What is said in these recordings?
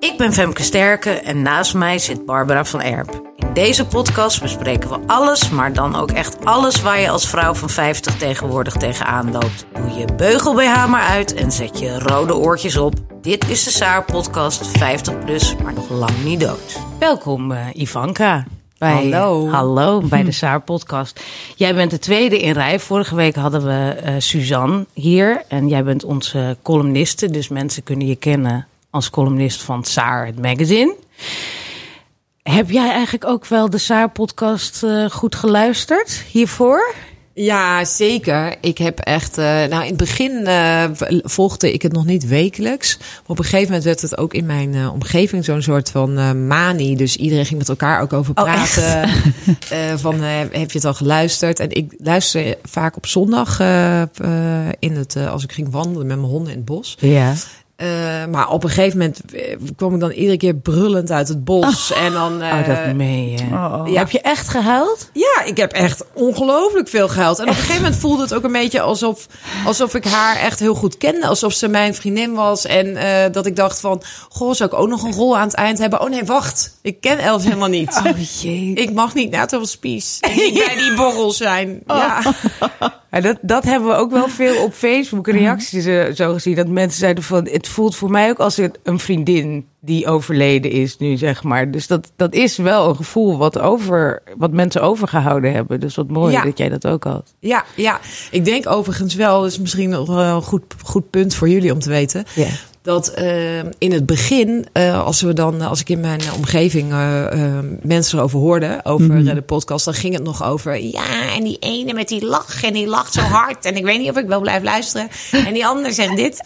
Ik ben Femke Sterke en naast mij zit Barbara van Erp. In deze podcast bespreken we alles, maar dan ook echt alles waar je als vrouw van 50 tegenwoordig tegenaan loopt. Doe je beugel BH maar uit en zet je rode oortjes op. Dit is de Saar podcast 50 plus, maar nog lang niet dood. Welkom uh, Ivanka. Bij, hallo. Hallo, bij de Saar podcast. Jij bent de tweede in rij. Vorige week hadden we uh, Suzanne hier. En jij bent onze columniste. Dus mensen kunnen je kennen als columnist van Saar, het magazine. Heb jij eigenlijk ook wel de Saar-podcast uh, goed geluisterd hiervoor? Ja, zeker. Ik heb echt. Uh, nou, in het begin uh, volgde ik het nog niet wekelijks. Maar op een gegeven moment werd het ook in mijn uh, omgeving zo'n soort van manie. Dus iedereen ging met elkaar ook over praten. Oh, van heb je het al geluisterd? En ik luister vaak op zondag in het, als ik ging wandelen met mijn honden in het bos. Ja. Uh, maar op een gegeven moment kwam ik dan iedere keer brullend uit het bos. Oh, en dan. Uh, oh, dat mee. Oh, ja. Heb je echt gehuild? Ja, ik heb echt ongelooflijk veel gehuild. En op een gegeven moment voelde het ook een beetje alsof, alsof ik haar echt heel goed kende. Alsof ze mijn vriendin was. En uh, dat ik dacht van, goh, zou ik ook nog een rol aan het eind hebben? Oh nee, wacht. Ik ken Els helemaal niet. Oh, jee. Ik mag niet naar het spies. Ik moet bij die borrel zijn. Ja. Dat, dat hebben we ook wel veel op Facebook reacties uh, zo gezien. Dat mensen zeiden van, het voelt voor mij ook als een vriendin die overleden is nu, zeg maar. Dus dat, dat is wel een gevoel wat, over, wat mensen overgehouden hebben. Dus wat mooi ja. dat jij dat ook had. Ja, ja, ik denk overigens wel, dat is misschien nog wel een goed, goed punt voor jullie om te weten. Ja dat uh, in het begin, uh, als we dan, als ik in mijn omgeving uh, mensen erover hoorde, over mm -hmm. de podcast, dan ging het nog over, ja, en die ene met die lach, en die lacht zo hard, en ik weet niet of ik wel blijf luisteren, en die ander zegt dit.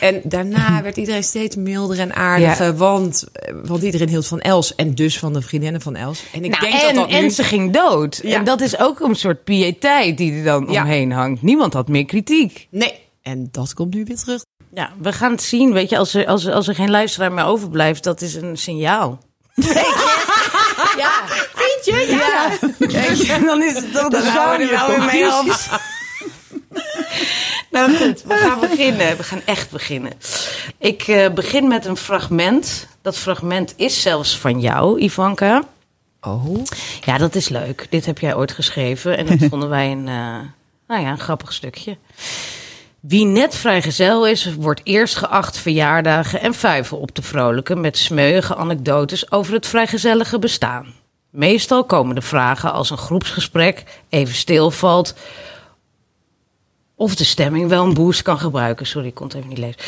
En daarna werd iedereen steeds milder en aardiger, ja. want, want iedereen hield van Els, en dus van de vriendinnen van Els. En ik nou, denk en, dat dat nu... en ze ging dood. Ja. En dat is ook een soort piëteit die er dan omheen hangt. Niemand had meer kritiek. Nee, en dat komt nu weer terug. Ja, we gaan het zien. Weet je, als er, als, als er geen luisteraar meer overblijft, dat is een signaal. ja, vind je? Ja. ja. dan is het we er wel weer mee af. nou goed, we gaan beginnen. We gaan echt beginnen. Ik uh, begin met een fragment. Dat fragment is zelfs van jou, Ivanka. Oh. Ja, dat is leuk. Dit heb jij ooit geschreven. En dat vonden wij een, uh, nou ja, een grappig stukje. Wie net vrijgezel is, wordt eerst geacht verjaardagen en vuiven op te vrolijken met smeuïge anekdotes over het vrijgezellige bestaan. Meestal komen de vragen als een groepsgesprek even stilvalt of de stemming wel een boost kan gebruiken. Sorry, ik kon het even niet lezen.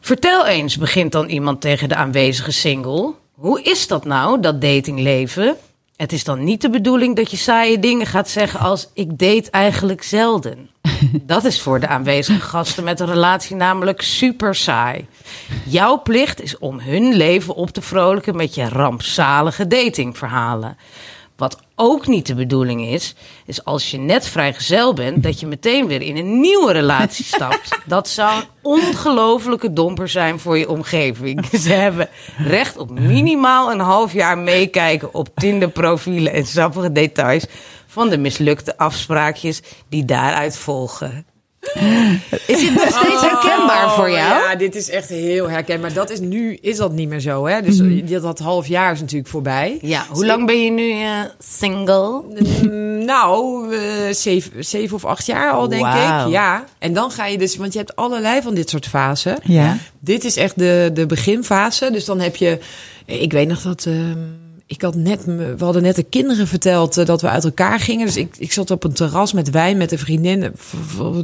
Vertel eens, begint dan iemand tegen de aanwezige single. Hoe is dat nou, dat datingleven? Het is dan niet de bedoeling dat je saaie dingen gaat zeggen als ik date eigenlijk zelden. Dat is voor de aanwezige gasten met een relatie namelijk super saai. Jouw plicht is om hun leven op te vrolijken met je rampzalige datingverhalen. Wat ook niet de bedoeling is, is als je net vrijgezel bent, dat je meteen weer in een nieuwe relatie stapt. Dat zou een ongelofelijke domper zijn voor je omgeving. Ze hebben recht op minimaal een half jaar meekijken op Tinder-profielen en sappige details van de mislukte afspraakjes die daaruit volgen. Is dit nog steeds herkenbaar oh, voor jou? Ja, dit is echt heel herkenbaar. Dat is nu is dat niet meer zo, hè? Dus mm. dat, dat half jaar is natuurlijk voorbij. Ja, hoe lang ben je nu uh, single? Mm, nou, uh, zeven, zeven of acht jaar al, denk wow. ik. Ja. En dan ga je dus, want je hebt allerlei van dit soort fasen. Ja. Dit is echt de, de beginfase. Dus dan heb je, ik weet nog dat. Uh, ik had net, we hadden net de kinderen verteld uh, dat we uit elkaar gingen. Dus ik, ik zat op een terras met wijn met een vriendin.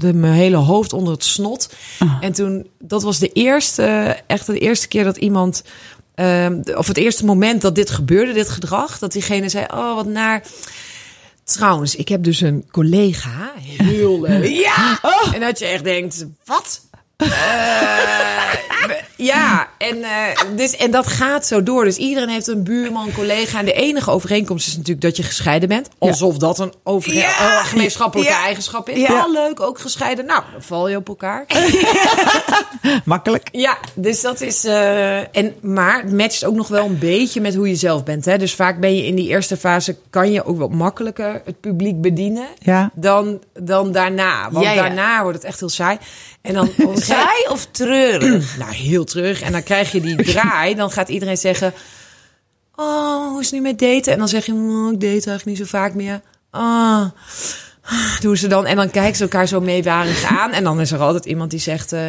Mijn hele hoofd onder het snot. Oh. En toen, dat was de eerste, echt de eerste keer dat iemand, uh, of het eerste moment dat dit gebeurde, dit gedrag. Dat diegene zei, oh wat naar. Trouwens, ik heb dus een collega, heel leuk. ja! Oh. En dat je echt denkt, wat? Uh, Ja, en, eh, dus, en dat gaat zo door. Dus iedereen heeft een buurman, collega. En de enige overeenkomst is natuurlijk dat je gescheiden bent. Alsof dat een over Ja. eh, gemeenschappelijke Ja. eigenschap is. Ja. Leuk, ook gescheiden. Nou, dan val je op elkaar. Makkelijk. Ja, dus dat is. eh, en, maar het matcht ook nog wel een beetje met hoe je zelf bent. Hè? Dus vaak ben je in die eerste fase. kan je ook wat makkelijker het publiek bedienen. Dan, dan daarna. Want daarna wordt het echt heel saai. En dan. Saai of treurig? nou, heel terug. En dan krijg je die draai. Dan gaat iedereen zeggen... Oh, hoe is het nu met daten? En dan zeg je... "Oh, ik date eigenlijk niet zo vaak meer. Ah, doen ze dan. En dan kijken ze elkaar zo meewarig aan. En dan is er altijd iemand die zegt... eh,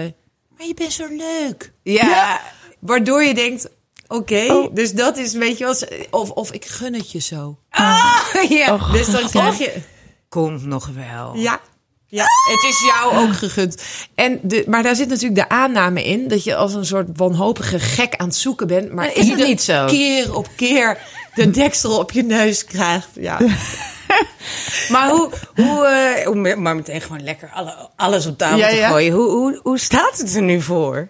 maar je bent zo leuk. Ja. Waardoor je denkt... Oké, Oh. dus dat is, weet je wel... Of, of ik gun het je zo. ja. Dus dan krijg je... Komt nog wel. Ja. Ja, het is jou ook gegund. En de, maar daar zit natuurlijk de aanname in dat je als een soort wanhopige gek aan het zoeken bent. Maar is het niet zo? keer op keer de deksel op je neus krijgt. Ja. Maar hoe, hoe eh, maar meteen gewoon lekker alle, alles op tafel Ja, te ja. gooien. Hoe, hoe, hoe staat het er nu voor?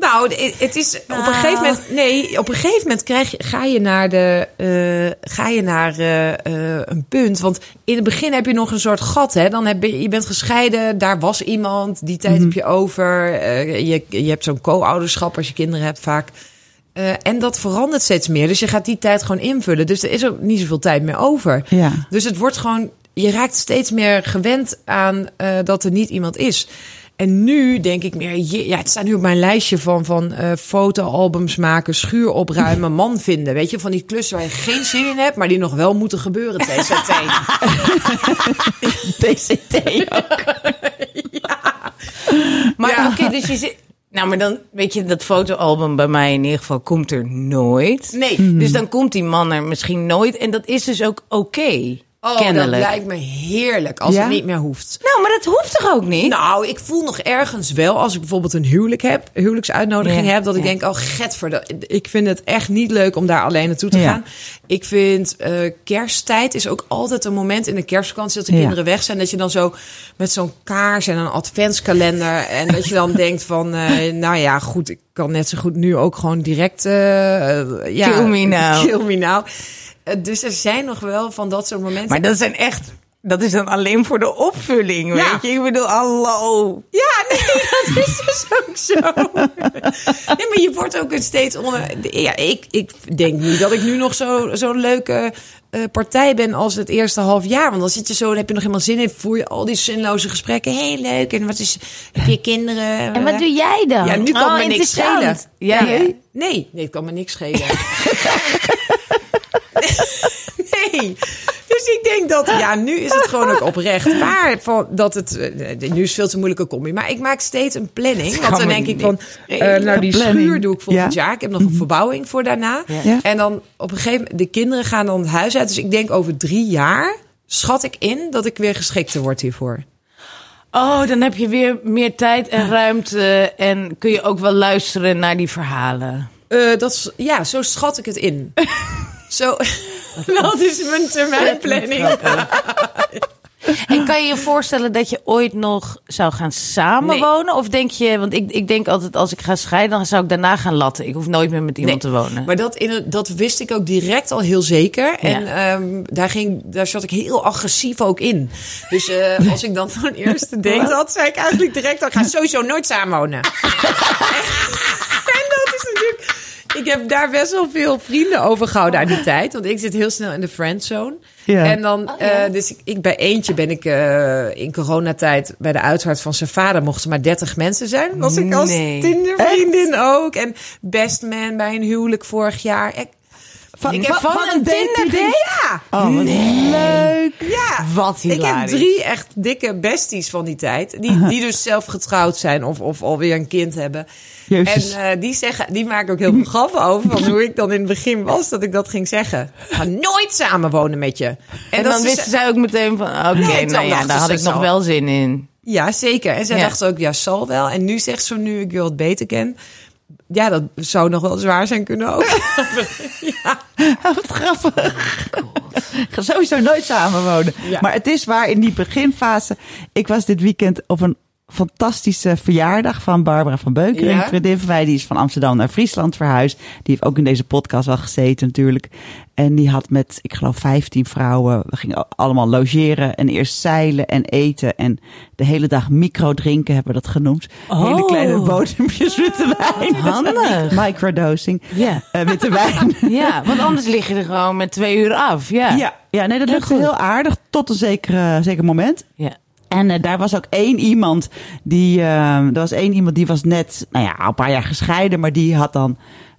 Nou, het- is op Nou. een gegeven moment. Nee, op een gegeven moment krijg je, ga je naar de. eh, ga je naar eh, eh, een punt. Want in het begin heb je nog een soort gat. Hè? Dan heb je, je bent gescheiden, daar was iemand, die tijd heb je over. je, je hebt zo'n co-ouderschap als je kinderen hebt vaak. En dat verandert steeds meer. Dus je gaat die tijd gewoon invullen. Dus er is ook niet zoveel tijd meer over. Ja. Dus het wordt gewoon. Je raakt steeds meer gewend aan dat er niet iemand is. En nu denk ik meer, je, ja, het staat nu op mijn lijstje van, van eh, fotoalbums maken, schuur opruimen, man vinden. Weet je, van die klussen waar je geen zin in hebt, maar die nog wel moeten gebeuren, TCT. TCT ook. Maar Ja. oké, dus je zit... Nou, maar dan, weet je, dat fotoalbum bij mij in ieder geval komt er nooit. Nee. Dus dan komt die man er misschien nooit. En dat is dus ook oké, Oh, kennelijk. dat lijkt me heerlijk als Ja? het niet meer hoeft. Nou, maar dat hoeft toch ook niet? Nou, ik voel nog ergens wel, als ik bijvoorbeeld een huwelijk heb, huwelijksuitnodiging Ja, heb, dat ik denk, oh getver, ik vind het echt niet leuk om daar alleen naartoe te gaan. Ik vind eh, kersttijd is ook altijd een moment in de kerstvakantie dat de kinderen weg zijn, dat je dan zo met zo'n kaars en een adventskalender en dat je dan denkt van, eh, nou ja, goed, ik kan net zo goed nu ook gewoon direct, eh, ja, Kill me now. kill me now. Eh, dus er zijn nog wel van dat soort momenten. Maar dat zijn echt... Dat is dan alleen voor de opvulling, Ja. weet je? Ik bedoel, hallo. Ja, nee, dat is dus ook zo. Nee, maar je wordt ook een steeds onder. Ja, ik, ik denk niet dat ik nu nog zo- zo'n leuke eh, partij ben als het eerste half jaar. Want dan zit je zo, dan heb je nog helemaal zin in. Voer je al die zinloze gesprekken. Heel leuk. En wat is. Heb je kinderen? En wat doe jij dan? Ja, nu kan Oh, me niks schelen. Ja, nee, ja. nee, nee, het kan me niks schelen. nee. Dus ik denk dat, ja, nu is het gewoon ook oprecht waar. Van, dat het, eh, nu is veel te moeilijke combi. Maar ik maak steeds een planning. Want dan denk ik van, eh, nou die Planning. schuur doe ik volgend Ja. jaar. Ik heb nog een verbouwing voor daarna. Ja. En dan op een gegeven moment, de kinderen gaan dan het huis uit. Dus ik denk over drie jaar schat ik in dat ik weer geschikter word hiervoor. Oh, dan heb je weer meer tijd en ruimte. En kun je ook wel luisteren naar die verhalen. Eh, dat is, ja, zo schat ik het in. zo, dat is mijn termijnplanning. En kan je je voorstellen dat je ooit nog zou gaan samenwonen? Of denk je, want ik, ik denk altijd als ik ga scheiden, dan zou ik daarna gaan latten. Ik hoef nooit meer met iemand te wonen. Maar dat, in dat wist ik ook direct al heel zeker. Ja. En ehm, daar, ging, daar zat ik heel agressief ook in. Dus eh, als ik dan zo'n eerste date had, zei ik eigenlijk direct... ik ga sowieso nooit samenwonen. en dat is natuurlijk... Ik heb daar best wel veel vrienden over gehouden aan die tijd. Want ik zit heel snel in de friendzone. Ja. En dan, eh, dus ik, ik bij eentje ben ik eh, in coronatijd bij de uitvaart van zijn vader mochten maar 30 mensen zijn. Was ik als. Tindervriendin ook. En best man bij een huwelijk vorig jaar. Ik, Van, Ik heb van een Tinder ja, Oh, wat leuk. ja. Wat Ik heb hilarisch. drie echt dikke besties van die tijd. Die, die dus zelf getrouwd zijn of, of alweer een kind hebben. Jezus. En eh, die, zeggen, die maken ook heel veel grappen over. Van hoe ik dan in het begin was dat ik dat ging zeggen. Ik ga nooit samenwonen met je. En dan wisten zij ook meteen van, oké, Nee, nou ja, dachten daar had ik nog wel zin in. Ja, zeker. En zij Ja. dacht ook, ja, zal wel. En nu zegt ze, nu ik je wat beter ken... Ja, dat zou nog wel zwaar zijn kunnen ook. Wat grappig. Ik ga sowieso nooit samenwonen. Ja. Maar het is waar in die beginfase. Ik was dit weekend op een fantastische verjaardag van Barbara van Beukering. Ja? Vriendin van mij, die is van Amsterdam naar Friesland verhuisd. Die heeft ook in deze podcast al gezeten natuurlijk. En die had met, ik geloof, 15 vrouwen. We gingen allemaal logeren en eerst zeilen en eten. En de hele dag micro drinken hebben we dat genoemd. Hele Oh. kleine bodempjes witte wijn. Handig. Microdosing. Ja. Eh, witte wijn. Ja, want anders lig je er gewoon met twee uur af. Ja. Ja, ja nee, dat Heel lukte goed. heel aardig tot een zeker, zeker moment. Ja. En eh, daar was ook één iemand die, eh, er was één iemand die was net, nou ja, een paar jaar gescheiden, maar die had dan,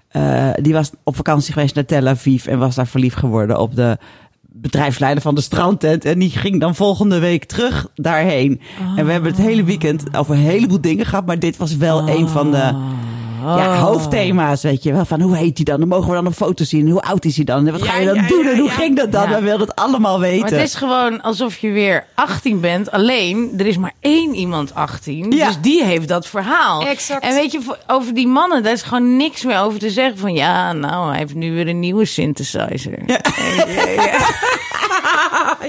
eh, die was op vakantie geweest naar Tel Aviv en was daar verliefd geworden op de bedrijfsleider van de strandtent. En die ging dan volgende week terug daarheen. En we hebben het hele weekend over een heleboel dingen gehad, maar dit was wel een van de ja, hoofdthema's, weet je wel. Van hoe heet hij dan? Dan mogen we dan een foto zien. Hoe oud is hij dan? En wat ga je dan ja, doen? ja, en hoe ja. ging dat dan? Ja. We wilden het allemaal weten. Maar het is gewoon alsof je weer 18 bent. Alleen, er is maar één iemand 18. Ja. Dus die heeft dat verhaal. Exact. En weet je, over die mannen, daar is gewoon niks meer over te zeggen. Van ja, nou, hij heeft nu weer een nieuwe synthesizer. Ja.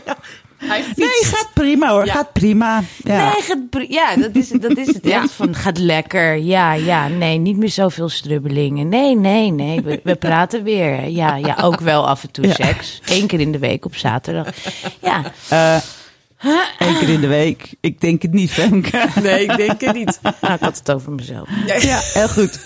Nee, gaat prima hoor. Gaat prima. Ja. Nee, gaat ja, dat is, dat is het echt. Van, gaat lekker. Ja, ja, nee, niet meer zoveel strubbelingen. Nee, nee, nee, we, we praten weer. Ja, ja, ook wel af en toe Ja. seks. Eén keer in de week op zaterdag. Ja, Eén keer in de week. Ik denk het niet, Femke. Nee, ik denk het niet. nou, ik had het over mezelf. Ja, heel goed.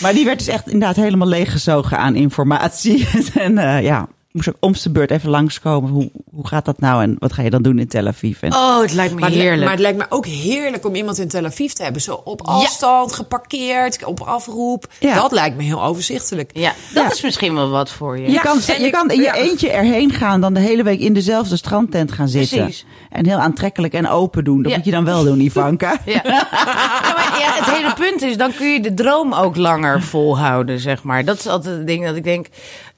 Maar die werd dus echt inderdaad helemaal leeggezogen aan informatie. En eh, ja, moest ook om zijn beurt even langskomen. Hoe, hoe gaat dat nou en wat ga je dan doen in Tel Aviv? En, Oh, het lijkt me Maar het, heerlijk. maar het lijkt me ook heerlijk om iemand in Tel Aviv te hebben. Zo op afstand, geparkeerd, op afroep. Ja. Dat lijkt me heel overzichtelijk. Ja, dat Ja. is misschien wel wat voor je. je, Ja, kan, je ik- kan in je eentje erheen gaan, dan de hele week in dezelfde strandtent gaan zitten. Precies. En heel aantrekkelijk en open doen. Dat Ja. moet je dan wel doen, Ivanka. Ja. Ja, maar ja, het hele punt is, dan kun je de droom ook langer volhouden, zeg maar. Dat is altijd het ding dat ik denk,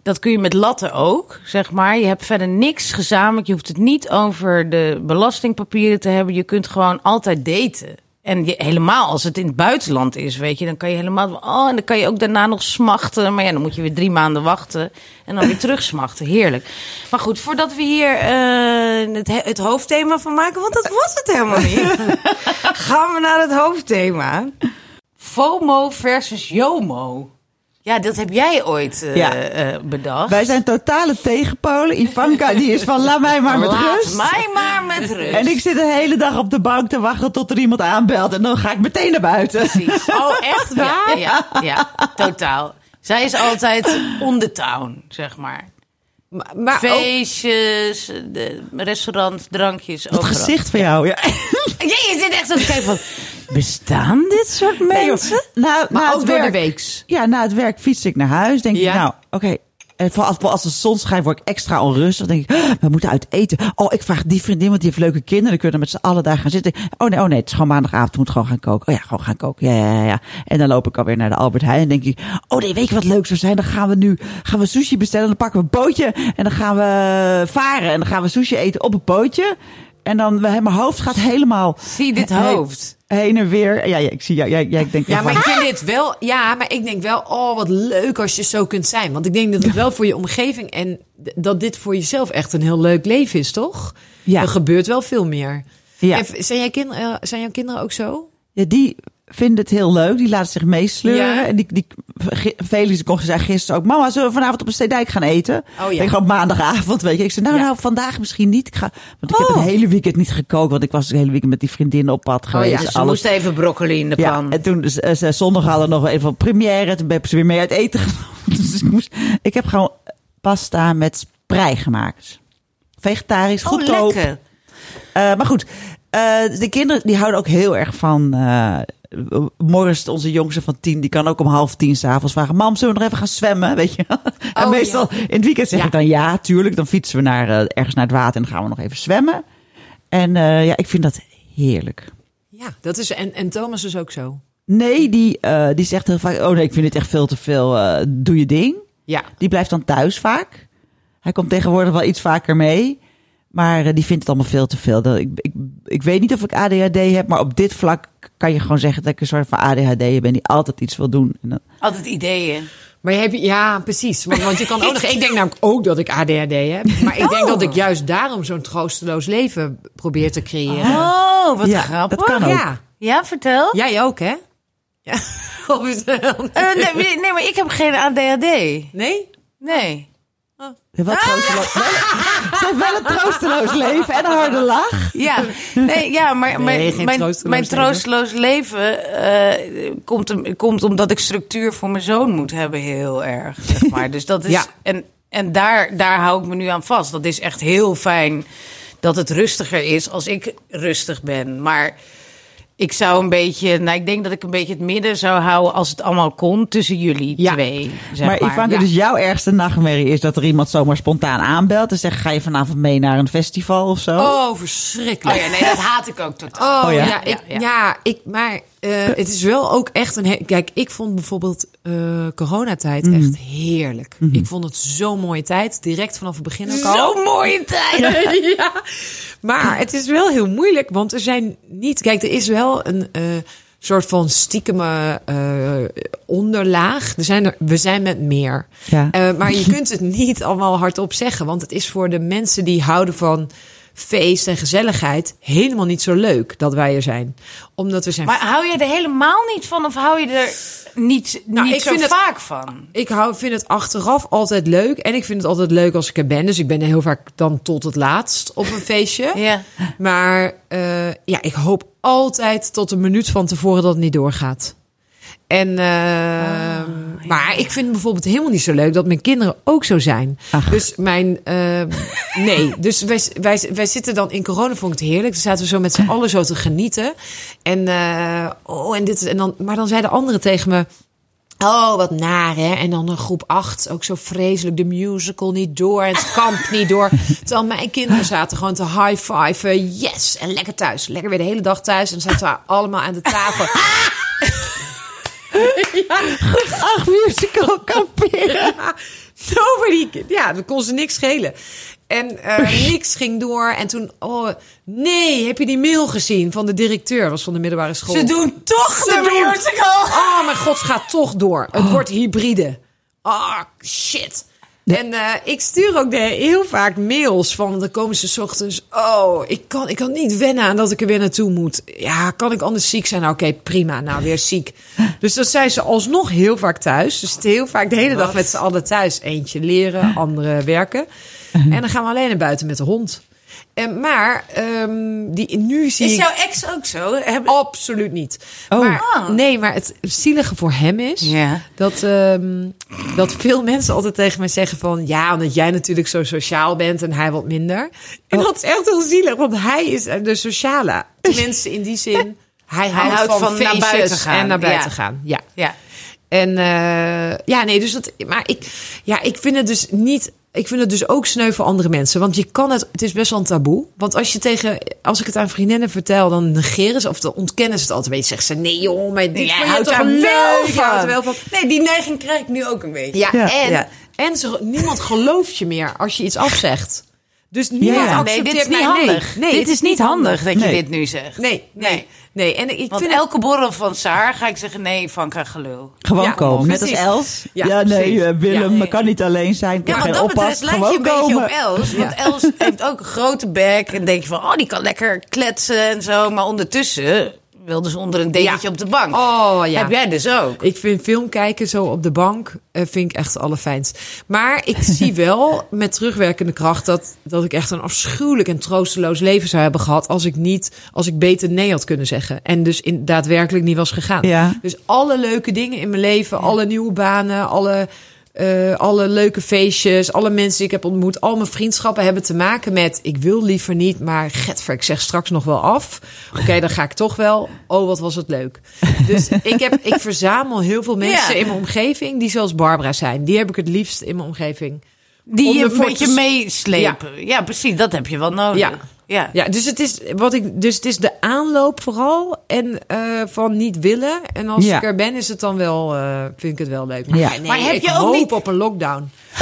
dat kun je met latten ook, zeg maar. Je hebt verder niks gezamenlijk. Je hoeft het niet over de belastingpapieren te hebben. Je kunt gewoon altijd daten. En je, helemaal als het in het buitenland is, weet je, dan kan je helemaal. Oh, en dan kan je ook daarna nog smachten. Maar ja, dan moet je weer drie maanden wachten. En dan weer terug smachten. Heerlijk. Maar goed, voordat we hier eh, het, he- het hoofdthema van maken, want dat was het helemaal niet. gaan we naar het hoofdthema. FOMO versus JOMO. Ja, dat heb jij ooit eh, Ja. eh, bedacht. Wij zijn totale tegenpolen. Ivanka die is van laat mij maar met Laat rust. mij maar met rust. En ik zit de hele dag op de bank te wachten tot er iemand aanbelt. En dan ga ik meteen naar buiten. Precies. Oh, echt waar? Ja, ja, ja, totaal. Zij is altijd on the town, zeg maar. Maar, maar ook, Feestjes, de restaurant, drankjes. Het overal. gezicht van jou. Ja. Ja, je zit echt zo te kijken van... Bestaan dit soort Nee, mensen? Nou, na maar het ook door de werk- weeks. Ja, na het werk fiets ik naar huis. Denk Ja. ik, nou, oké. En vooral als, als de zon schijnt, word ik extra onrustig. Dan denk ik, "Ah, we moeten uit eten. Oh, ik vraag die vriendin, want die heeft leuke kinderen. Dan kunnen we met z'n allen daar gaan zitten. Oh nee, oh nee, het is gewoon maandagavond. We moeten gewoon gaan koken. Oh ja, gewoon gaan koken. Ja, ja, ja, ja. En dan loop ik alweer naar de Albert Heijn. En denk ik, oh nee, weet je wat leuk zou zijn? Dan gaan we nu gaan we sushi bestellen. Dan pakken we een bootje. En dan gaan we varen. En dan gaan we sushi eten op een bootje. En dan, mijn hoofd gaat helemaal Zie dit hoofd. heen en weer. Ja, ja ik zie jou. Jij, jij denkt Ja, echt maar ik vind dit wel. Ja, maar ik denk wel, oh, wat leuk als je zo kunt zijn. Want ik denk dat het wel voor je omgeving en dat dit voor jezelf echt een heel leuk leven is, toch? Ja. Er gebeurt wel veel meer. Ja. En zijn, jij kinderen, eh, zijn jouw kinderen ook zo? Ja, die vinden het heel leuk. Die laten zich meesleuren. Ja. En die, die, Felix kon zei gisteren ook... Mama, zullen we vanavond op een Steedijk gaan eten? Oh, ja. Ik gewoon maandagavond, weet je. Ik zei, nou, Ja. nou, vandaag misschien niet. Ik ga, want ik heb Oh. het hele weekend niet gekookt. Want ik was het hele weekend met die vriendinnen op pad geweest. ja, Dus ze alles. moest even broccoli in de Ja, pan. en toen eh, ze zondag hadden we nog even een première. Toen ben ik ze weer mee uit eten genomen. Dus ik, moest, ik heb gewoon pasta met sprei gemaakt. Vegetarisch, oh, goedkoop. lekker. Eh, maar goed, eh, de kinderen die houden ook heel erg van. eh Morris, onze jongste van tien, die kan ook om half tien s'avonds vragen: Mam, zullen we nog even gaan zwemmen? Weet je? en Oh, meestal in het weekend zeg Ja. ik dan ja, tuurlijk. Dan fietsen we naar, eh, ergens naar het water en dan gaan we nog even zwemmen. En eh, ja, ik vind dat heerlijk. Ja, dat is. En, en Thomas is ook zo. Nee, die, eh, die zegt heel vaak: Oh nee, ik vind dit echt veel te veel. doe je ding. Ja. Die blijft dan thuis vaak. Hij komt tegenwoordig wel iets vaker mee. Maar eh, die vindt het allemaal veel te veel. Dat- Ik, ik, ik weet niet of ik ADHD heb, maar op dit vlak kan je gewoon zeggen dat ik een soort van ADHD ben die altijd iets wil doen. En dan, Altijd ideeën. Maar je, ja, precies. Want, want je kan ook nog. Ik denk namelijk ook dat ik ADHD heb. Maar ik denk dat ik juist daarom zo'n troosteloos leven probeer te creëren. Oh, wat Ja, grappig. dat kan ook. Ja, Ja, vertel. jij ook, hè? Ja. Of is het wel- Eh, nee, nee, maar ik heb geen ADHD. nee? Nee. Wat troosteloos. Wel- Ze heeft wel een troosteloos leven en een harde lach. Ja, nee, ja maar Nee, mijn, troosteloos mijn leven. troosteloos leven eh, komt, komt omdat ik structuur voor mijn zoon moet hebben, heel erg. Zeg maar. Dus dat is. Ja. En, en daar, daar hou ik me nu aan vast. Dat is echt heel fijn dat het rustiger is als ik rustig ben. Maar ik zou een beetje. Nou, ik denk dat ik een beetje het midden zou houden als het allemaal kon tussen jullie Ja. twee. Zeg maar maar, Ivanka, ja. dus jouw ergste nachtmerrie is dat er iemand zomaar spontaan aanbelt en zegt: ga je vanavond mee naar een festival of zo? Oh, verschrikkelijk. Oh ja, nee, dat haat ik ook totaal. Oh, Oh ja? ja, ik, Ja, ja, ja. ik, maar eh, het is wel ook echt een. Kijk, ik vond bijvoorbeeld eh coronatijd Mm. echt heerlijk. Mhm. Ik vond het zo'n mooie tijd, direct vanaf het begin ook al. Zo'n mooie tijd. ja. Maar het is wel heel moeilijk, want er zijn niet. Kijk, er is wel een eh, soort van stiekeme eh, onderlaag. Er zijn er, we zijn met meer. Ja. Eh, maar je kunt het niet allemaal hardop zeggen, want het is voor de mensen die houden van feest en gezelligheid helemaal niet zo leuk dat wij er zijn. Omdat we zijn. Maar hou je er helemaal niet van of hou je er niet, Nou, niet ik zo vind het- vaak van? Ik hou, vind het achteraf altijd leuk. En ik vind het altijd leuk als ik er ben. Dus ik ben er heel vaak dan tot het laatst op een feestje. Ja. Maar eh, ja, ik hoop altijd tot een minuut van tevoren dat het niet doorgaat. En, eh, Maar ik vind het bijvoorbeeld helemaal niet zo leuk dat mijn kinderen ook zo zijn. Ach. Dus mijn. eh, nee, dus wij, wij, wij zitten dan in corona, vond ik het heerlijk. Dan zaten we zo met z'n allen zo te genieten. En, eh, oh, en dit. En dan, maar dan zeiden anderen tegen me. Oh, wat naar hè. En dan een groep 8, ook zo vreselijk. De musical niet door, het kamp niet door. Terwijl mijn kinderen zaten gewoon te high-fiven. Yes, en lekker thuis. Lekker weer de hele dag thuis. En dan zaten we allemaal aan de tafel. Ach, musical kamperen. Nobody, ja, dat kon ze niks schelen. En eh, niks ging door. En toen, oh nee, heb je die mail gezien van de directeur? Was van de middelbare school. Ze doen toch Ze de doen- musical. Oh mijn god, het gaat toch door. Het wordt hybride. Ah, shit. En eh, ik stuur ook de, heel vaak mails van, dan komen ze 's ochtends. Oh, ik kan, ik kan niet wennen aan dat ik er weer naartoe moet. Ja, kan ik anders ziek zijn? Nou, Oké, prima. Nou, weer ziek. Dus dan zijn ze alsnog heel vaak thuis. Dus zitten heel vaak de hele dag met z'n allen thuis. Eentje leren, andere werken. En dan gaan we alleen naar buiten met de hond. En, maar um, die, nu zie Is ik... jouw ex ook zo? Heb... Absoluut niet. Oh. Maar, Ah. Nee, maar het zielige voor hem is Ja. dat, ehm, dat veel mensen altijd tegen mij zeggen van... ja, omdat jij natuurlijk zo sociaal bent en hij wat minder. En Oh. dat is echt heel zielig, want hij is de sociale. Tenminste, in die zin, hij houdt, houdt van, van naar buiten gaan, en naar buiten ja. gaan. Ja. Ja. En eh, ja, nee, dus dat. Maar ik, ja, ik vind het dus niet. Ik vind het dus ook sneu voor andere mensen. Want je kan het. Het is best wel een taboe. Want als je tegen. Als ik het aan vriendinnen vertel, dan negeren ze. Of dan ontkennen ze het altijd. Weet zeggen ze. Nee, joh, maar dit Jij houdt toch daar wel? Je houdt er van. wel van. Nee, die neiging krijg ik nu ook een beetje. Ja, Ja. en, Ja. en ze, niemand gelooft je meer als je iets afzegt. Dus niemand Ja, ja. Nee, accepteert dit is niet mij. Nee, handig. Nee, dit het is niet handig dat je Nee. dit nu zegt. Nee, nee, Nee. En ik Want vind elke borrel van Saar ga ik zeggen, nee, Vanka gelul. Gewoon Ja, komen. Net als. Els. Ja, Ja, nee, eh, Willem Ja, nee. kan niet alleen zijn. Ja, Kan wat geen dat oppas. lijkt je Gewoon een beetje komen. op Els. Want Els heeft ook een grote bek. En denk je van, oh, die kan lekker kletsen en zo. Maar ondertussen wilde ze onder een dekentje Ja. op de bank. Oh ja. Heb jij dus ook. Ik vind film kijken zo op de bank eh, vind ik echt het allerfijnst. Maar ik zie wel met terugwerkende kracht dat, dat ik echt een afschuwelijk en troosteloos leven zou hebben gehad als ik niet, als ik beter nee had kunnen zeggen. En dus in, daadwerkelijk niet was gegaan. Ja. Dus alle leuke dingen in mijn leven, alle nieuwe banen, alle, eh, alle leuke feestjes, alle mensen die ik heb ontmoet, al mijn vriendschappen hebben te maken met ik wil liever niet, maar getver, ik zeg straks nog wel af. Oké, dan ga ik toch wel. Oh, wat was het leuk. Dus ik, heb, ik verzamel heel veel mensen Ja. in mijn omgeving die zoals Barbara zijn. Die heb ik het liefst in mijn omgeving. Die Om je een beetje te- meeslepen. Ja. precies. Dat heb je wel nodig. Ja. ja. Ja, dus het is wat ik. Dus het is de aanloop vooral en eh, van niet willen. En als Ja. ik er ben, is het dan wel. eh, vind ik het wel leuk. Ja. nee, Maar heb ik je ook hoop niet- op een lockdown.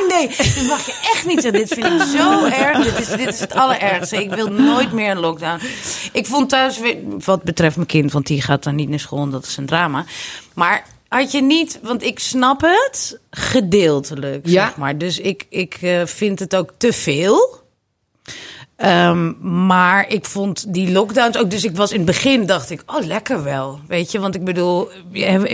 Oh nee, dit mag je echt niet zeggen. Dit vind ik zo erg. Dit is, dit is het allerergste. Ik wil nooit meer een lockdown. Ik vond thuis, weer- wat betreft mijn kind, want die gaat dan niet naar school en dat is een drama. Maar had je niet, want ik snap het gedeeltelijk, Ja. zeg maar. Dus ik, ik eh, vind het ook te veel. Ehm, maar ik vond die lockdowns ook. Dus ik was in het begin dacht ik, oh lekker wel, weet je, want ik bedoel,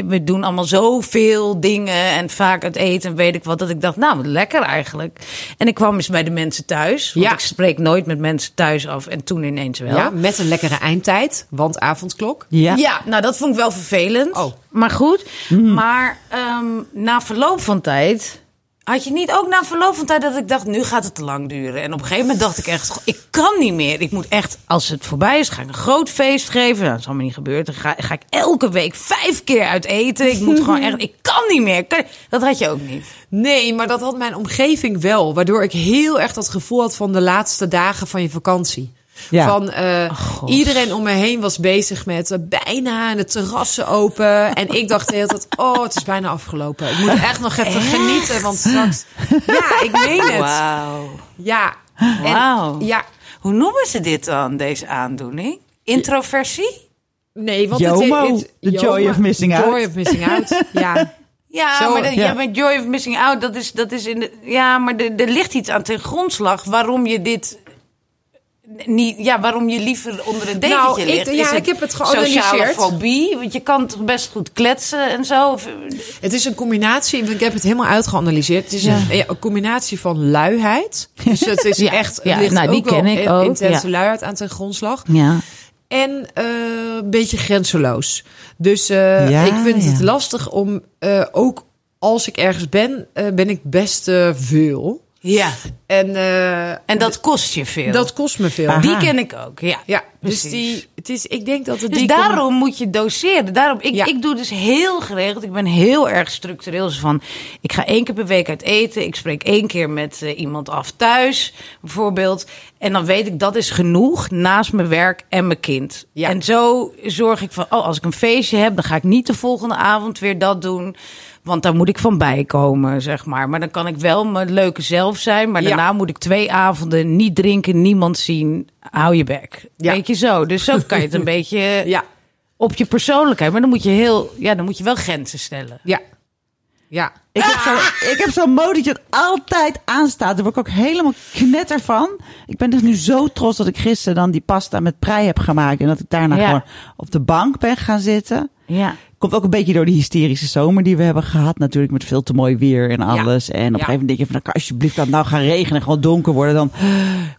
we doen allemaal zoveel dingen en vaak het eten, en weet ik wat, dat ik dacht, nou lekker eigenlijk. En ik kwam eens bij de mensen thuis, want Ja. ik spreek nooit met mensen thuis af en toen ineens wel. Ja, met een lekkere eindtijd, want avondklok. Ja. Ja, nou dat vond ik wel vervelend. Oh. Maar goed. Maar ehm, na verloop van tijd. Had je niet ook na verloop van tijd dat ik dacht, nu gaat het te lang duren. En op een gegeven moment dacht ik echt, ik kan niet meer. Ik moet echt, als het voorbij is, ga ik een groot feest geven. Nou, dat is allemaal niet gebeurd. Dan ga, ga ik elke week vijf keer uit eten. Ik moet gewoon echt, ik kan niet meer. Dat had je ook niet. Nee, maar dat had mijn omgeving wel. Waardoor ik heel erg dat gevoel had van de laatste dagen van je vakantie. Ja. Van eh, God. iedereen om me heen was bezig met eh, bijna en de terrassen open. En ik dacht de hele tijd, oh, het is bijna afgelopen. Ik moet echt nog even genieten, want straks... Ja, ik meen het. Wauw. Ja. En- Wauw. Ja, Hoe noemen ze dit dan, deze aandoening? Introversie? nee, want JOMO, het, the joy of missing out. Joy of missing out, ja. Ja, Zo, maar de, ja. Joy of Missing Out. Dat is, dat is in de, ja, maar er ligt iets aan ten grondslag waarom je dit niet, ja, waarom je liever onder een dekentje Nou, ik- ligt. ja, Is ik heb het Sociale geanalyseerd. fobie, want je kan toch best goed kletsen en zo. Het is een combinatie, ik heb het helemaal uitgeanalyseerd. Het is Ja. een, ja, een combinatie van luiheid. Dus het is Ja, echt, ja, ligt nou, die ook wel ken ik ook, intense ja. luiheid aan ten grondslag. Ja. En eh, een beetje grenzeloos. Dus eh, Ja, ik vind het ja. lastig om, eh, ook als ik ergens ben, ben ik best veel. Ja, En, eh, en dat kost je veel. dat kost me veel. Aha. die ken ik ook, ja. Ja, dus die, het is, ik denk dat het Dus die daarom moet je doseren. Daarom, ik, Ja. ik doe dus heel geregeld. Ik ben heel erg structureel. Dus van, ik ga één keer per week uit eten. Ik spreek één keer met eh, iemand af thuis, bijvoorbeeld. En dan weet ik, dat is genoeg naast mijn werk en mijn kind. Ja. En zo zorg ik van, oh, als ik een feestje heb... dan ga ik niet de volgende avond weer dat doen... Want daar moet ik van bijkomen, zeg maar. Maar dan kan ik wel mijn leuke zelf zijn. Maar Ja. daarna moet ik twee avonden niet drinken, niemand zien. Hou je bek. Ja. Weet je zo. Dus zo kan je het een beetje Ja, op je persoonlijkheid. Maar dan moet je heel, ja, dan moet je wel grenzen stellen. ja, ja. Ik heb zo- ik heb zo'n modetje dat altijd aanstaat. Daar word ik ook helemaal knetter van. Ik ben dus nu zo trots dat ik gisteren dan die pasta met prei heb gemaakt. En dat ik daarna Ja. gewoon op de bank ben gaan zitten. Ja. Komt ook een beetje door die hysterische zomer die we hebben gehad. Natuurlijk met veel te mooi weer en alles. En op een gegeven moment denk je van, nou, kan alsjeblieft dat het nou gaan regenen en gewoon donker worden. Dan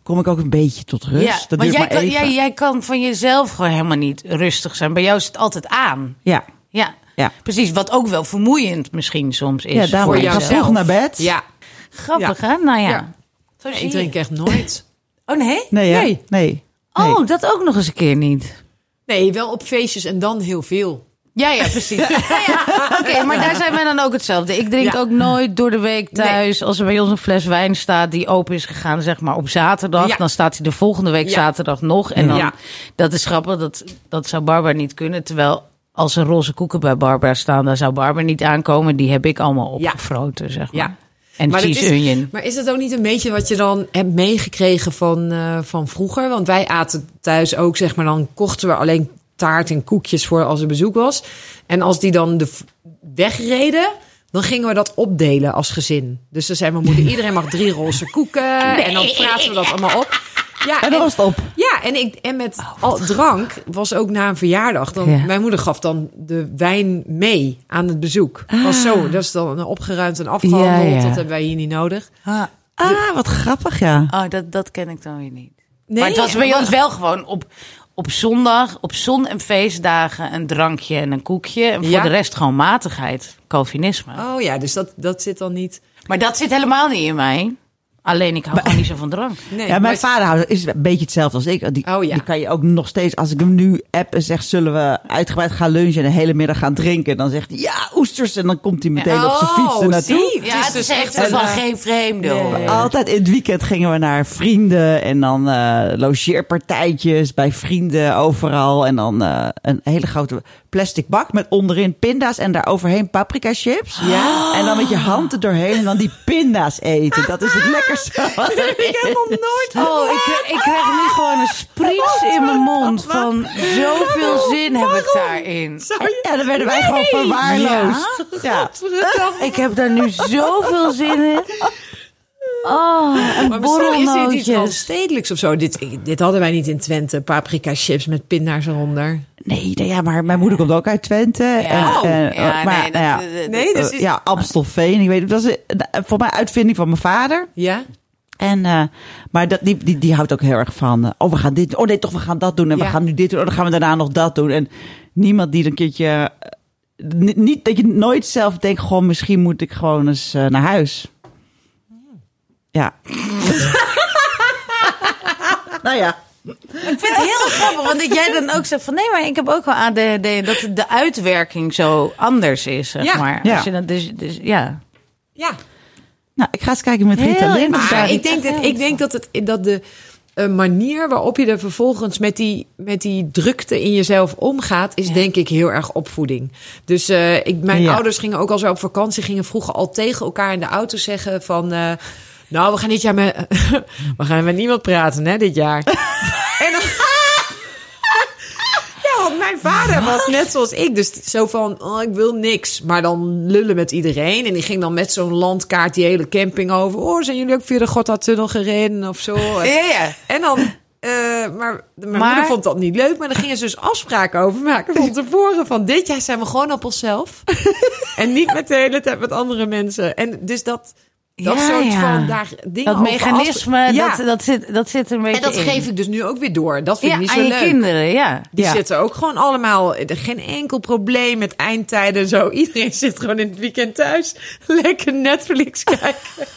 kom ik ook een beetje tot rust. ja. dat duurt jij maar kan, even. jij, jij kan van jezelf gewoon helemaal niet rustig zijn. Bij jou is het altijd aan. Ja, Ja. ja. Precies, wat ook wel vermoeiend misschien soms is. ja daarom voor ik ga jezelf. vroeg naar bed. Ja, Grappig, hè? Nou ja. Ja. Zo zie ik drink je. echt nooit. Oh nee? Nee? Nee. nee. Oh, dat ook nog eens een keer niet. Nee, wel op feestjes en dan heel veel. Ja, ja, precies. Ja, ja. Oké, maar daar zijn wij dan ook hetzelfde. Ik drink Ja. ook nooit door de week thuis. Als er bij ons een fles wijn staat die open is gegaan, zeg maar op zaterdag, dan staat hij de volgende week zaterdag nog. En dan, dat is grappig, dat, dat zou Barbara niet kunnen. Terwijl als er roze koeken bij Barbara staan, dan zou Barbara niet aankomen. Die heb ik allemaal opgefroten, zeg maar. Ja. En Maar het cheese is- onion. Maar is dat ook niet een beetje wat je dan hebt meegekregen van, eh, van vroeger? Want wij aten thuis ook, zeg maar, dan kochten we alleen taart en koekjes voor als er bezoek was. En als die dan de wegreden, dan gingen we dat opdelen als gezin. Dus dan zei mijn moeder, iedereen mag drie roze koeken. En dan praten we dat allemaal op. Ja, En dan was het op. ja, en, ik, en met al drank was ook na een verjaardag. Dan, Ja. Mijn moeder gaf dan de wijn mee aan het bezoek. Was zo, dat is dan opgeruimd en afgehandeld. Ja, ja. Dat hebben wij hier niet nodig. Ah, Ah, wat grappig, ja. oh, dat, dat ken ik dan weer niet. Nee, maar het was bij ons wel gewoon op, op zondag, op zon- en feestdagen een drankje en een koekje. En voor Ja. de rest gewoon matigheid, Calvinisme. Oh ja, dus dat, dat zit dan niet. Maar dat zit helemaal niet in mij. Alleen ik hou gewoon niet zo van drank. Nee, Ja, mijn maar- vader houdt- is een beetje hetzelfde als ik. Die, Oh, ja. die kan je ook nog steeds, als ik hem nu app en zeg, zullen we uitgebreid gaan lunchen en de hele middag gaan drinken, dan zegt hij ja, oesters. En dan komt hij meteen op zijn fiets er Oh, naartoe. zie, Ja, het is dus echt een, van geen vreemde. hoor. nee. Altijd in het weekend gingen we naar vrienden en dan eh logeerpartijtjes bij vrienden overal. En dan eh, een hele grote plastic bak met onderin pinda's en daar overheen paprika chips. Ja. En dan met je hand er doorheen en dan die pinda's eten. Dat is het lekkerste Wat een- Ik heb nog nooit Oh, ik, ik krijg nu gewoon een spriets in mijn mond van zoveel zin heb ik daarin. Ja, dan werden wij gewoon verwaarloosd. Ja. Ik heb daar nu zoveel zin in. Oh, en Maar misschien is dit iets stedelijks of zo. Dit, dit hadden wij niet in Twente. Paprika chips met pinda's eronder. Nee, nee, ja, maar mijn moeder komt ook uit Twente. En, Oh, en, ja, maar, nee, dat, nou ja, Nee, dus ja, Amstelveen. Ik weet het. Dat was eh, voor mij uitvinding van mijn vader. Ja? En, eh, maar dat, die, die, die houdt ook heel erg van. eh, oh, we gaan dit. Oh nee, toch, we gaan dat doen. En Ja. we gaan nu dit doen. Oh, dan gaan we daarna nog dat doen. En niemand die een keertje. ni- niet dat je nooit zelf denkt. Gewoon, misschien moet ik gewoon eens naar huis. Ja. nou ja. Ik vind het heel grappig, want dat jij dan ook zegt van nee, maar ik heb ook wel ADHD. Dat de uitwerking zo anders is, zeg Ja, maar. ja. Als je dat dus, dus, ja. Ja. Nou, ik ga eens kijken met Rita Lint. Maar ik denk dat, ik denk dat, het, dat de eh, manier waarop je er vervolgens met die, met die drukte in jezelf omgaat, is denk ik heel erg opvoeding. Dus eh, ik, mijn Ja. ouders gingen ook als we op vakantie gingen vroeger al tegen elkaar in de auto zeggen van, eh, nou we gaan dit jaar met, we gaan met niemand praten hè dit jaar. en dan, ja, want mijn vader was net zoals ik. Dus zo van, oh, ik wil niks. Maar dan lullen met iedereen. En die ging dan met zo'n landkaart die hele camping over. Oh, zijn jullie ook via de Gotthardtunnel gereden of zo? ja. En dan... eh, maar mijn Maar- moeder vond dat niet leuk. Maar dan gingen ze dus afspraken over maken van tevoren. Van dit jaar zijn we gewoon op onszelf. en niet met de hele tijd met andere mensen. En dus dat... Dat Ja, soort ja. van daar dingen Dat mechanisme, Ja. dat, dat, zit, dat zit een beetje en dat in. geef ik dus nu ook weer door. Dat vind ik niet zo leuk. kinderen, ja. Die zitten ook gewoon allemaal. Geen enkel probleem met eindtijden en zo. Iedereen zit gewoon in het weekend thuis. Lekker Netflix kijken.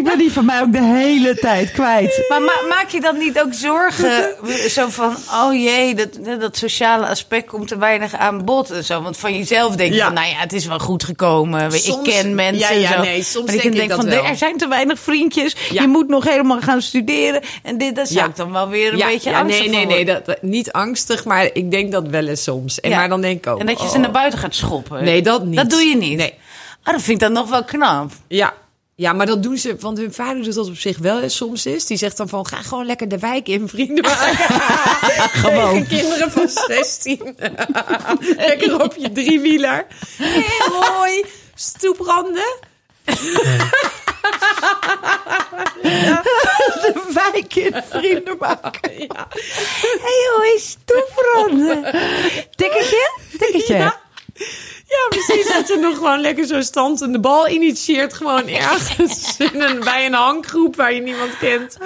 Ik ben die van mij ook de hele tijd kwijt. Maar ma- maak je dan niet ook zorgen? zo van, oh jee, dat, dat sociale aspect komt er weinig aan bod en zo. Want van jezelf denk je Ja. van, nou ja, het is wel goed gekomen. Ik ken mensen ja, ja, en zo. nee, soms maar ik denk ik denk van, wel. er zijn te weinig vriendjes. Je moet nog helemaal gaan studeren. En dit, dat zou ik dan wel weer een beetje ja, angstig nee, nee, nee. Dat, dat- niet angstig, maar ik denk dat wel eens soms. En maar dan denk ik ook. En dat je ze oh. naar buiten gaat schoppen. Nee, dat niet. Dat doe je niet. Nee. Ah, dat vind ik dan nog wel knap. Ja. Ja, maar dat doen ze, want hun vader doet dat op zich wel soms is. Die zegt dan van, ga gewoon lekker de wijk in, vrienden maken. Gewoon. Kinderen van 16. lekker op je driewieler. Heel mooi. Stoepranden. De wijk in vrienden maken. Ja. Hé, hoe is toeveranden? Tikketje? Tikketje? Ja. Ja, precies. Dat je nog gewoon lekker zo'n stand in de bal initieert. Gewoon ergens in een, bij een hanggroep waar je niemand kent.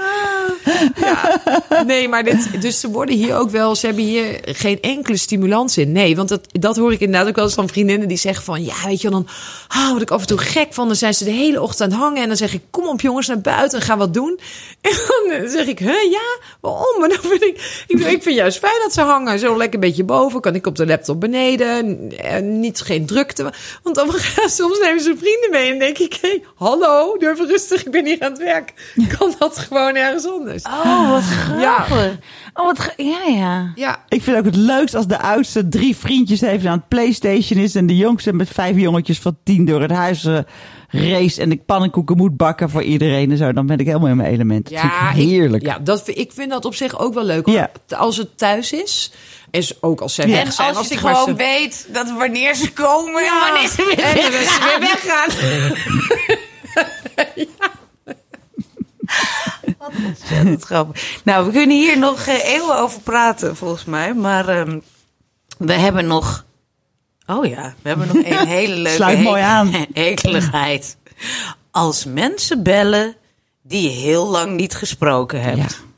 Ja. Nee, maar dit, dus ze worden hier ook wel... Ze hebben hier geen enkele stimulans in. Nee, want dat, dat hoor ik inderdaad ook wel eens van vriendinnen die zeggen van... Ja, weet je, dan ah, word ik af en toe gek van. Dan zijn ze de hele ochtend aan het hangen. En dan zeg ik, kom op jongens naar buiten en ga wat doen. En dan zeg ik, huh, ja, waarom? Maar dan vind ik, ik, ik vind juist fijn dat ze hangen. Zo lekker een beetje boven. Kan ik op de laptop beneden. eh, Niet, geen drukte. Want dan gaan soms nemen ze vrienden mee. En denk ik, hé, hallo, even rustig. Ik ben hier aan het werk. Kan dat gewoon ergens anders? Oh, wat grappig. Oh, wat ja, ja. Ja, Ik vind ook het leukst als de oudste drie vriendjes heeft aan het Playstation is. En de jongste met vijf jongetjes van tien door het huis eh, race. En ik pannenkoeken moet bakken voor iedereen en zo. Dan ben ik helemaal in mijn element. Dat vind ik ik- heerlijk. ja dat, ik vind dat op zich ook wel leuk. hoor. Ja. Als het thuis is. En ook als zij Ja. weg En zijn. als je ik gewoon ze- weet dat wanneer ze komen en Ja. wanneer ze weer En weggaan. ze weer weggaan. Ontzettend grappig. Nou, we kunnen hier nog eh, eeuwen over praten, volgens mij. Maar ehm, we hebben nog... Oh ja, we hebben nog een hele leuke... Sluit mooi aan. Hekeligheid. Als mensen bellen die je heel lang niet gesproken hebt. Ja.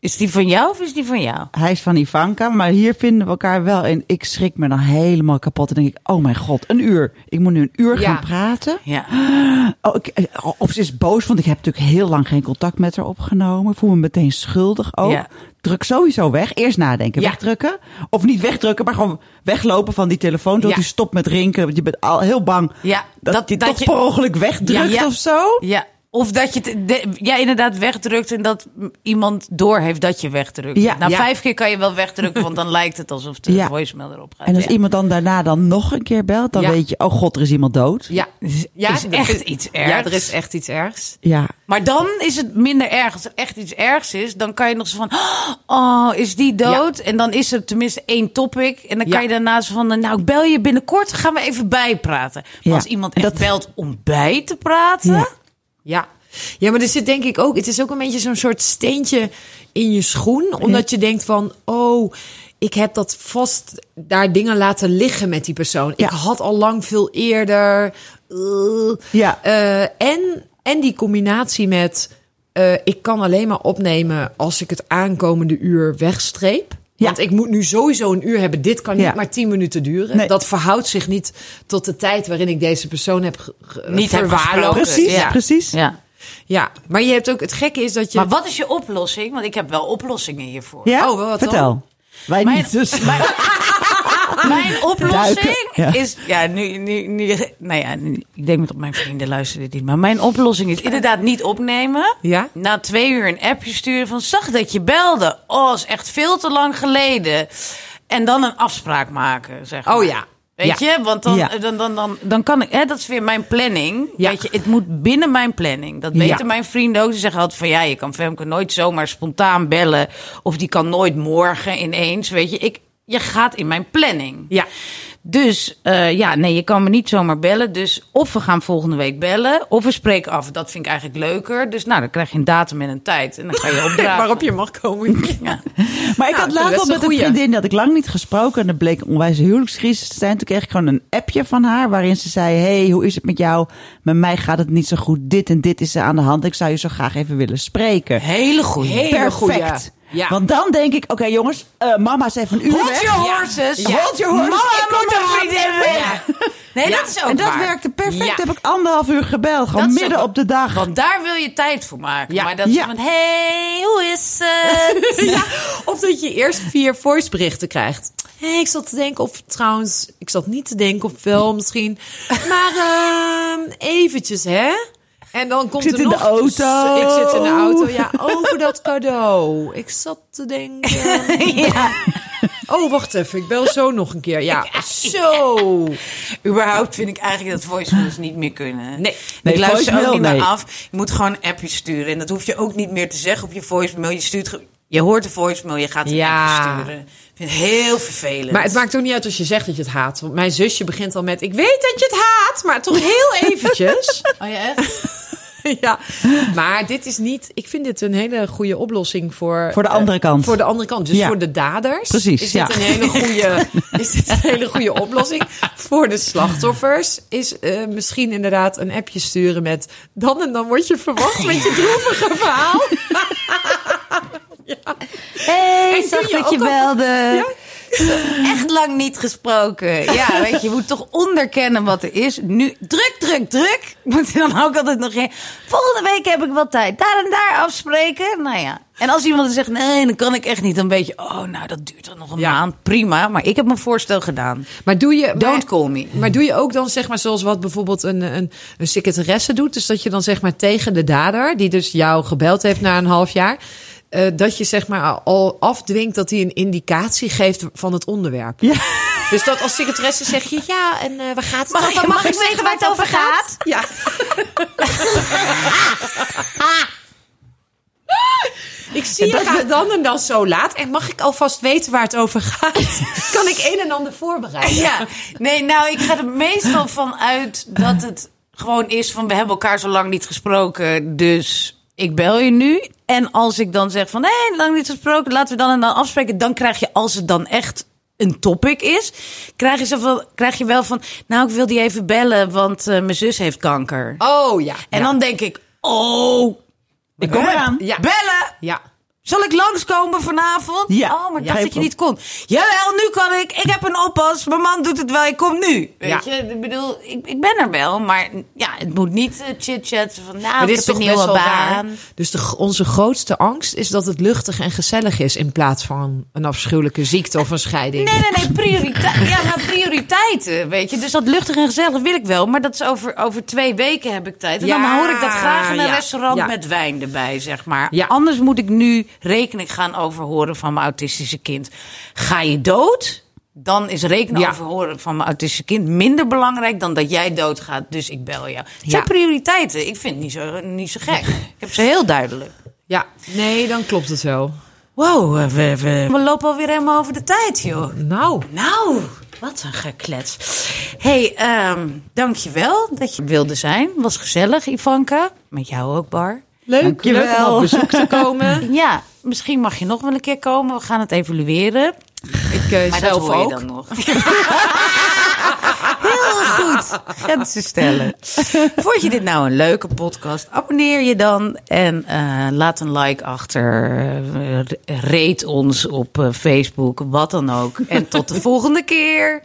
Is die van jou of is die van jou? Hij is van Ivanka, maar hier vinden we elkaar wel. En ik schrik me dan helemaal kapot. En denk ik, oh mijn god, een uur. Ik moet nu een uur Ja. gaan praten. Ja. Oh, ik, eh, of ze is boos, want ik heb natuurlijk heel lang geen contact met haar opgenomen. Ik voel me meteen schuldig ook. Ja. Druk sowieso weg. Eerst nadenken, Ja. wegdrukken. Of niet wegdrukken, maar gewoon weglopen van die telefoon. Tot die stopt met rinken. Want je bent al heel bang Ja, dat, dat- je dat toch je- per ongeluk wegdrukt of zo. Ja. Of dat je het de- ja, inderdaad wegdrukt en dat iemand door heeft dat je wegdrukt. Ja. nou, Ja. vijf keer kan je wel wegdrukken, want dan lijkt het alsof de Ja. voicemail erop gaat. En als Ja. iemand dan daarna dan nog een keer belt, dan Ja. weet je, oh god, er is iemand dood. Ja, ja is echt iets Ja, ergs. er is echt iets ergs. Ja, Maar dan is het minder erg. Als er echt iets ergs is, dan kan je nog zo van... Oh, is die dood? En dan is er tenminste één topic. En dan kan Ja. je daarna zo van... Nou, ik bel je binnenkort, gaan we even bijpraten. Maar Ja. als iemand echt dat- belt om bij te praten... Ja. Ja. Maar er zit denk ik ook, het is ook een beetje zo'n soort steentje in je schoen. Omdat je denkt van, oh, ik heb dat vast daar dingen laten liggen met die persoon. Ja. Ik had al lang veel eerder. Uh, Ja. eh, en, en die combinatie met, eh, ik kan alleen maar opnemen als ik het aankomende uur wegstreep. Ja. Want ik moet nu sowieso een uur hebben. Dit kan niet Ja. maar tien minuten duren. Nee. Dat verhoudt zich niet tot de tijd waarin ik deze persoon heb Niet verwaarloosd. precies, Ja. precies. Ja. Ja, maar je hebt ook het gekke is dat je. Maar wat is je oplossing? Want ik heb wel oplossingen hiervoor. Ja, Oh, wat dan? vertel. Wij Mijn- niet, dus. Mijn, mijn oplossing Duiken, ja. is... Ja, nu, nu, nu... Nou ja, nu- ik denk dat mijn vrienden luisteren dit niet. Maar mijn oplossing is inderdaad niet opnemen. Ja? Na twee uur een appje sturen van... Zag dat je belde. Oh, is echt veel te lang geleden. En dan een afspraak maken, zeg maar. Oh ja. Weet Ja. je? Want dan, Ja. dan, dan, dan, dan kan ik... Hè, dat is weer mijn planning. Ja. Weet je, het moet binnen mijn planning. Dat weten mijn vrienden ook. Ze zeggen altijd van... Ja, je kan Femke nooit zomaar spontaan bellen. Of die kan nooit morgen ineens. Weet je, ik, je gaat in mijn planning. Ja. Dus eh, ja, nee, je kan me niet zomaar bellen. Dus of we gaan volgende week bellen, of we spreken af. Dat vind ik eigenlijk leuker. Dus nou, dan krijg je een datum en een tijd. En dan ga je opdragen. Waarop je mag komen. Ja. Maar ik Ja, had dat laatst al met een vriendin, had ik lang niet gesproken. En dat bleek een onwijze huwelijkscrisis te zijn. Toen kreeg ik gewoon een appje van haar, waarin ze zei... hey, hoe is het met jou? Met mij gaat het niet zo goed. Dit en dit is er aan de hand. Ik zou je zo graag even willen spreken. Hele goed. Hele Perfect. goeie. Ja. Want dan denk ik, oké jongens, eh, mama is even een uur Hold weg. your horses. Ja. Hold your horses. Mama Ik moet een vriendin. Nee, dat is ook En dat waar. werkte perfect. Heb ik anderhalf uur gebeld. Gewoon midden ook- op de dag. Want daar wil je tijd voor maken. Ja. Maar dat is van, hey, hoe is het? Of dat je eerst vier voiceberichten krijgt. Hé, ik zat te denken of trouwens, ik zat niet te denken of wel misschien. Maar ehm, eventjes, hè? En dan komt zit er in de nog... auto. Ik zit in de auto, ja, over dat cadeau. Ik zat te denken... ja. Oh, wacht even, ik bel zo nog een keer. Ja, zo. Überhaupt vind ik eigenlijk dat voicemails niet meer kunnen. Nee. Nee, ik luister ook niet meer nee. af. Je moet gewoon een appje sturen. En dat hoef je ook niet meer te zeggen op je voicemail. Je, stuurt, je hoort de voicemail, je gaat een Ja. appje sturen. Ik vind het heel vervelend. Maar het maakt ook niet uit als je zegt dat je het haat. Want mijn zusje begint al met... Ik weet dat je het haat, maar toch heel eventjes. Oh ja, echt? ja, maar dit is niet. Ik vind dit een hele goede oplossing voor. Voor de andere eh, kant. Voor de andere kant. Dus Ja. voor de daders. Precies, Is ja. dit een hele goede. is dit een hele goede oplossing. Voor de slachtoffers is eh, misschien inderdaad een appje sturen met. Dan en dan word je verwacht met je droevige verhaal. hey, En zag je dat je al- belde. Echt lang niet gesproken. Ja, weet je, je moet toch onderkennen wat er is. Nu, druk, druk, druk. Moet je dan ook altijd nog in. Volgende week heb ik wel tijd. Daar en daar afspreken. Nou ja. En als iemand dan zegt, nee, dan kan ik echt niet. Dan weet je, oh, nou, dat duurt dan nog een Ja. maand. Prima. Maar ik heb mijn voorstel gedaan. Maar doe je. Don't maar- call me. Maar doe je ook dan zeg maar zoals wat bijvoorbeeld een, een, een secretaresse doet? Dus dat je dan zeg maar tegen de dader, die dus jou gebeld heeft na een half jaar, eh, dat je zeg maar al afdwingt dat hij een indicatie geeft van het onderwerp. Ja. Dus dat als secretaresse zeg je ja en eh waar gaat het Mag over? ik- mag ik weten waar het over gaat? Ja. Ik zie je dan en dan zo laat. En mag ik alvast weten waar het over gaat? kan ik een en ander voorbereiden? Ja, nee, nou, ik ga er meestal van uit dat het gewoon is van we hebben elkaar zo lang niet gesproken, dus ik bel je nu. En als ik dan zeg van hé, lang niet gesproken, laten we dan en dan afspreken, dan krijg je als het dan echt een topic is, krijg je, zo van, krijg je wel van, nou, ik wil die even bellen, want eh, mijn zus heeft kanker. Oh ja. En ja. dan denk ik, oh, Ik kom eraan. Ja. bellen. Ja. Zal ik langskomen vanavond? Ja. Oh, maar ik dacht je dat je kon- niet kon. Jawel, nu kan ik. Ik heb een oppas. Mijn man doet het wel. Ik kom nu. Weet Ja. je, ik bedoel, ik, ik ben er wel. Maar ja, het moet niet eh, chit-chat van, nou, dit heb is een toch nieuwe best wel baan. raar. Dus de, onze grootste angst is dat het luchtig en gezellig is in plaats van een afschuwelijke ziekte of een scheiding. Nee, nee, nee, prioriteit. Ja, maar prioriteiten, weet je. Dus dat luchtig en gezellig wil ik wel. Maar dat is over, over twee weken heb ik tijd. En dan hoor ik dat graag in een ja, restaurant ja. met wijn erbij, zeg maar. Ja. Anders moet ik nu rekening gaan overhoren van mijn autistische kind. Ga je dood? Dan is rekenen Ja. overhoren van mijn autistische kind minder belangrijk dan dat jij doodgaat. Dus ik bel jou. Het zijn prioriteiten. Ik vind het niet zo, niet zo gek. Ik heb ze heel duidelijk. Ja, nee, dan klopt het wel. Wow, we, we, we lopen alweer helemaal over de tijd, joh. Nou, Nou, wat een geklets. hey, ehm dankjewel dat je wilde zijn. Was gezellig, Ivanka. Met jou ook, Bar. Leuk, om op bezoek te komen. Ja, misschien mag je nog wel een keer komen. We gaan het evalueren. Ik eh, Maar dat zelf hoor je dan nog. Heel goed. Grenzen stellen. Vond je dit nou een leuke podcast? Abonneer je dan en eh, laat een like achter. Eh, rate ons op eh, Facebook, wat dan ook. En tot de volgende keer.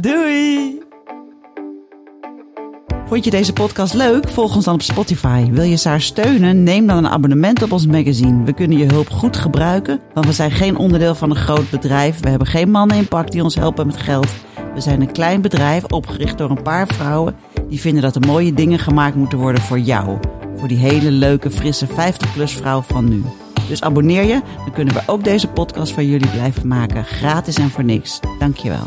Doei! Vond je deze podcast leuk? Volg ons dan op Spotify. Wil je Saar steunen? Neem dan een abonnement op ons magazine. We kunnen je hulp goed gebruiken, want we zijn geen onderdeel van een groot bedrijf. We hebben geen mannen in pak die ons helpen met geld. We zijn een klein bedrijf opgericht door een paar vrouwen die vinden dat er mooie dingen gemaakt moeten worden voor jou. Voor die hele leuke, frisse 50-plus vrouw van nu. Dus abonneer je, dan kunnen we ook deze podcast voor jullie blijven maken. Gratis en voor niks. Dankjewel.